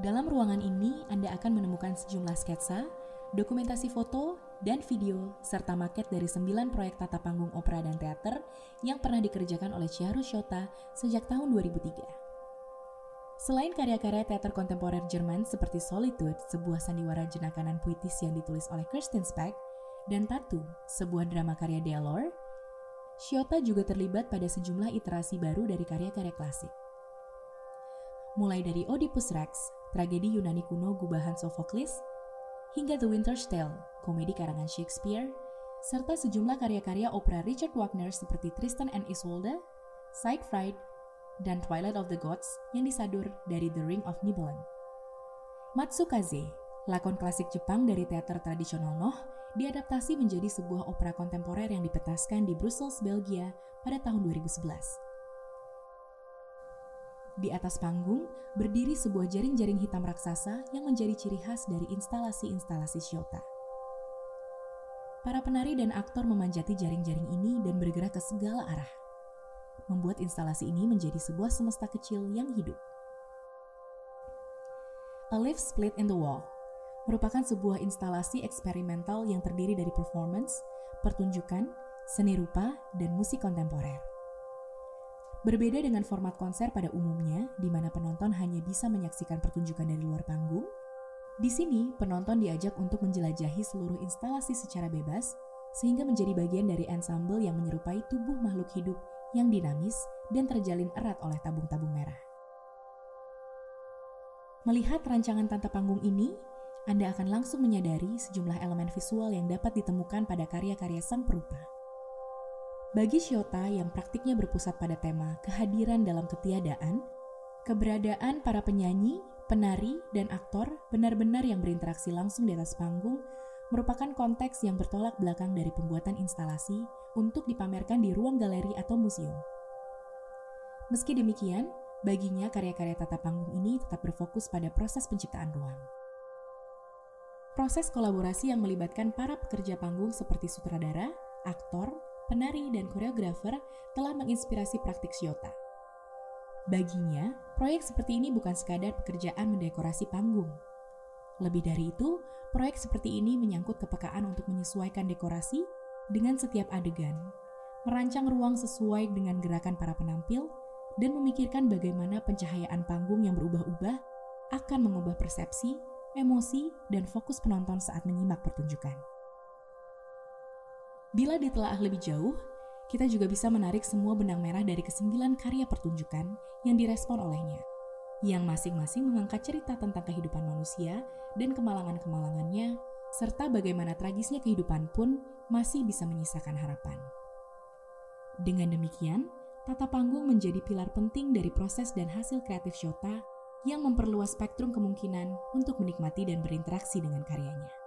Dalam ruangan ini, Anda akan menemukan sejumlah sketsa, dokumentasi foto, dan video, serta maket dari sembilan proyek tata panggung opera dan teater yang pernah dikerjakan oleh Chiharu Shota sejak tahun 2003. Selain karya-karya teater kontemporer Jerman seperti Solitude, sebuah sandiwara jenakanan puitis yang ditulis oleh Kirsten Speck, dan Tattoo, sebuah drama karya Delor, Shota juga terlibat pada sejumlah iterasi baru dari karya-karya klasik. Mulai dari Oedipus Rex, tragedi Yunani kuno gubahan Sophocles, hingga The Winter's Tale, komedi karangan Shakespeare, serta sejumlah karya-karya opera Richard Wagner seperti Tristan and Isolde, Siegfried, dan Twilight of the Gods yang disadur dari The Ring of Nibelung. Matsukaze, lakon klasik Jepang dari teater tradisional Noh, diadaptasi menjadi sebuah opera kontemporer yang dipetaskan di Brussels, Belgia pada tahun 2011. Di atas panggung berdiri sebuah jaring-jaring hitam raksasa yang menjadi ciri khas dari instalasi-instalasi Shota. Para penari dan aktor memanjati jaring-jaring ini dan bergerak ke segala arah, membuat instalasi ini menjadi sebuah semesta kecil yang hidup. A Lift Split in the Wall merupakan sebuah instalasi eksperimental yang terdiri dari performance, pertunjukan, seni rupa, dan musik kontemporer. Berbeda dengan format konser pada umumnya, di mana penonton hanya bisa menyaksikan pertunjukan dari luar panggung, di sini penonton diajak untuk menjelajahi seluruh instalasi secara bebas, sehingga menjadi bagian dari ensemble yang menyerupai tubuh makhluk hidup yang dinamis dan terjalin erat oleh tabung-tabung merah. Melihat rancangan tata panggung ini, Anda akan langsung menyadari sejumlah elemen visual yang dapat ditemukan pada karya-karya sang perupa. Bagi Shota yang praktiknya berpusat pada tema kehadiran dalam ketiadaan, keberadaan para penyanyi, penari, dan aktor benar-benar yang berinteraksi langsung di atas panggung merupakan konteks yang bertolak belakang dari pembuatan instalasi untuk dipamerkan di ruang galeri atau museum. Meski demikian, baginya karya-karya tata panggung ini tetap berfokus pada proses penciptaan ruang. Proses kolaborasi yang melibatkan para pekerja panggung seperti sutradara, aktor, penari, dan koreografer telah menginspirasi praktik Shiota. Baginya, proyek seperti ini bukan sekadar pekerjaan mendekorasi panggung. Lebih dari itu, proyek seperti ini menyangkut kepekaan untuk menyesuaikan dekorasi dengan setiap adegan, merancang ruang sesuai dengan gerakan para penampil, dan memikirkan bagaimana pencahayaan panggung yang berubah-ubah akan mengubah persepsi, emosi, dan fokus penonton saat menyimak pertunjukan. Bila ditelaah lebih jauh, kita juga bisa menarik semua benang merah dari kesembilan karya pertunjukan yang direspon olehnya, yang masing-masing mengangkat cerita tentang kehidupan manusia dan kemalangan-kemalangannya, serta bagaimana tragisnya kehidupan pun masih bisa menyisakan harapan. Dengan demikian, tata panggung menjadi pilar penting dari proses dan hasil kreatif Shota yang memperluas spektrum kemungkinan untuk menikmati dan berinteraksi dengan karyanya.